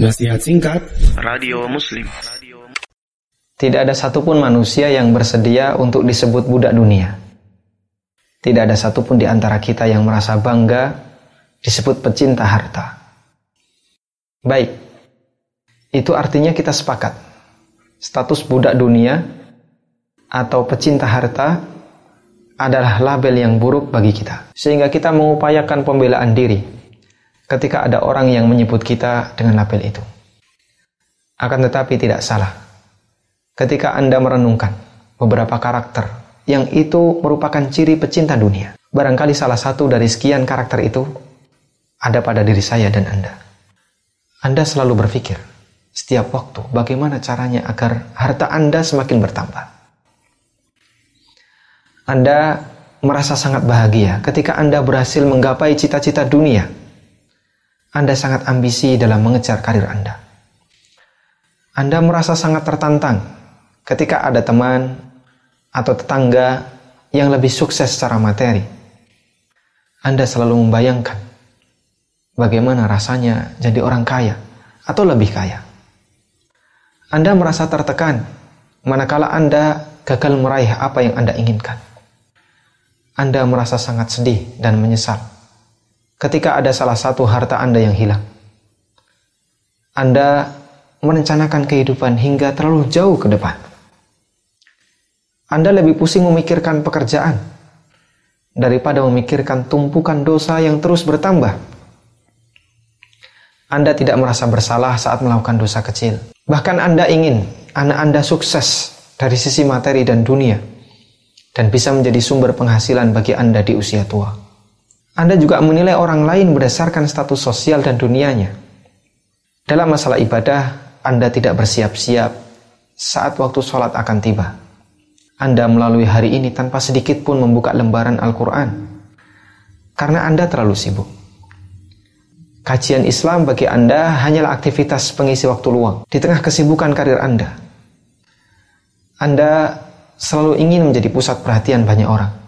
Nasihat singkat Radio Muslim Tidak ada satupun manusia yang bersedia untuk disebut budak dunia. Tidak ada satupun di antara kita yang merasa bangga disebut pecinta harta. Baik, itu artinya kita sepakat. Status budak dunia atau pecinta harta adalah label yang buruk bagi kita. Sehingga kita mengupayakan pembelaan diri ketika ada orang yang menyebut kita dengan label itu. Akan tetapi tidak salah. Ketika Anda merenungkan beberapa karakter yang itu merupakan ciri pecinta dunia. Barangkali salah satu dari sekian karakter itu ada pada diri saya dan Anda. Anda selalu berpikir setiap waktu bagaimana caranya agar harta Anda semakin bertambah. Anda merasa sangat bahagia ketika Anda berhasil menggapai cita-cita dunia anda sangat ambisi dalam mengejar karir Anda. Anda merasa sangat tertantang ketika ada teman atau tetangga yang lebih sukses secara materi. Anda selalu membayangkan bagaimana rasanya jadi orang kaya atau lebih kaya. Anda merasa tertekan manakala Anda gagal meraih apa yang Anda inginkan. Anda merasa sangat sedih dan menyesal ketika ada salah satu harta Anda yang hilang. Anda merencanakan kehidupan hingga terlalu jauh ke depan. Anda lebih pusing memikirkan pekerjaan daripada memikirkan tumpukan dosa yang terus bertambah. Anda tidak merasa bersalah saat melakukan dosa kecil. Bahkan Anda ingin anak Anda sukses dari sisi materi dan dunia dan bisa menjadi sumber penghasilan bagi Anda di usia tua. Anda juga menilai orang lain berdasarkan status sosial dan dunianya. Dalam masalah ibadah, Anda tidak bersiap-siap saat waktu sholat akan tiba. Anda melalui hari ini tanpa sedikit pun membuka lembaran Al-Quran. Karena Anda terlalu sibuk. Kajian Islam bagi Anda hanyalah aktivitas pengisi waktu luang di tengah kesibukan karir Anda. Anda selalu ingin menjadi pusat perhatian banyak orang.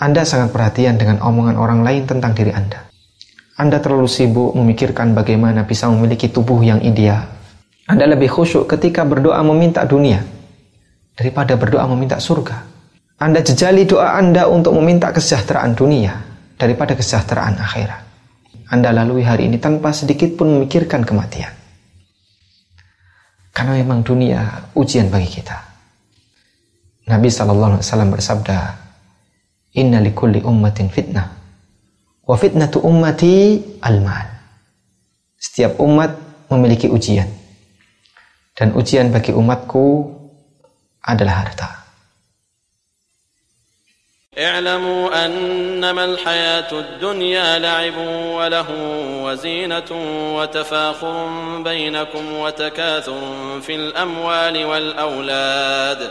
Anda sangat perhatian dengan omongan orang lain tentang diri Anda. Anda terlalu sibuk memikirkan bagaimana bisa memiliki tubuh yang ideal. Anda lebih khusyuk ketika berdoa meminta dunia daripada berdoa meminta surga. Anda jejali doa Anda untuk meminta kesejahteraan dunia daripada kesejahteraan akhirat. Anda lalui hari ini tanpa sedikit pun memikirkan kematian. Karena memang dunia ujian bagi kita. Nabi SAW bersabda, Inna likulli ummatin fitnah. Wa fitnatu ummati al-mal. Setiap umat memiliki ujian. Dan ujian bagi umatku adalah harta. اعلموا أنما الحياة الدنيا لعب وله وزينة وتفاخر بينكم وتكاثر في الأموال والأولاد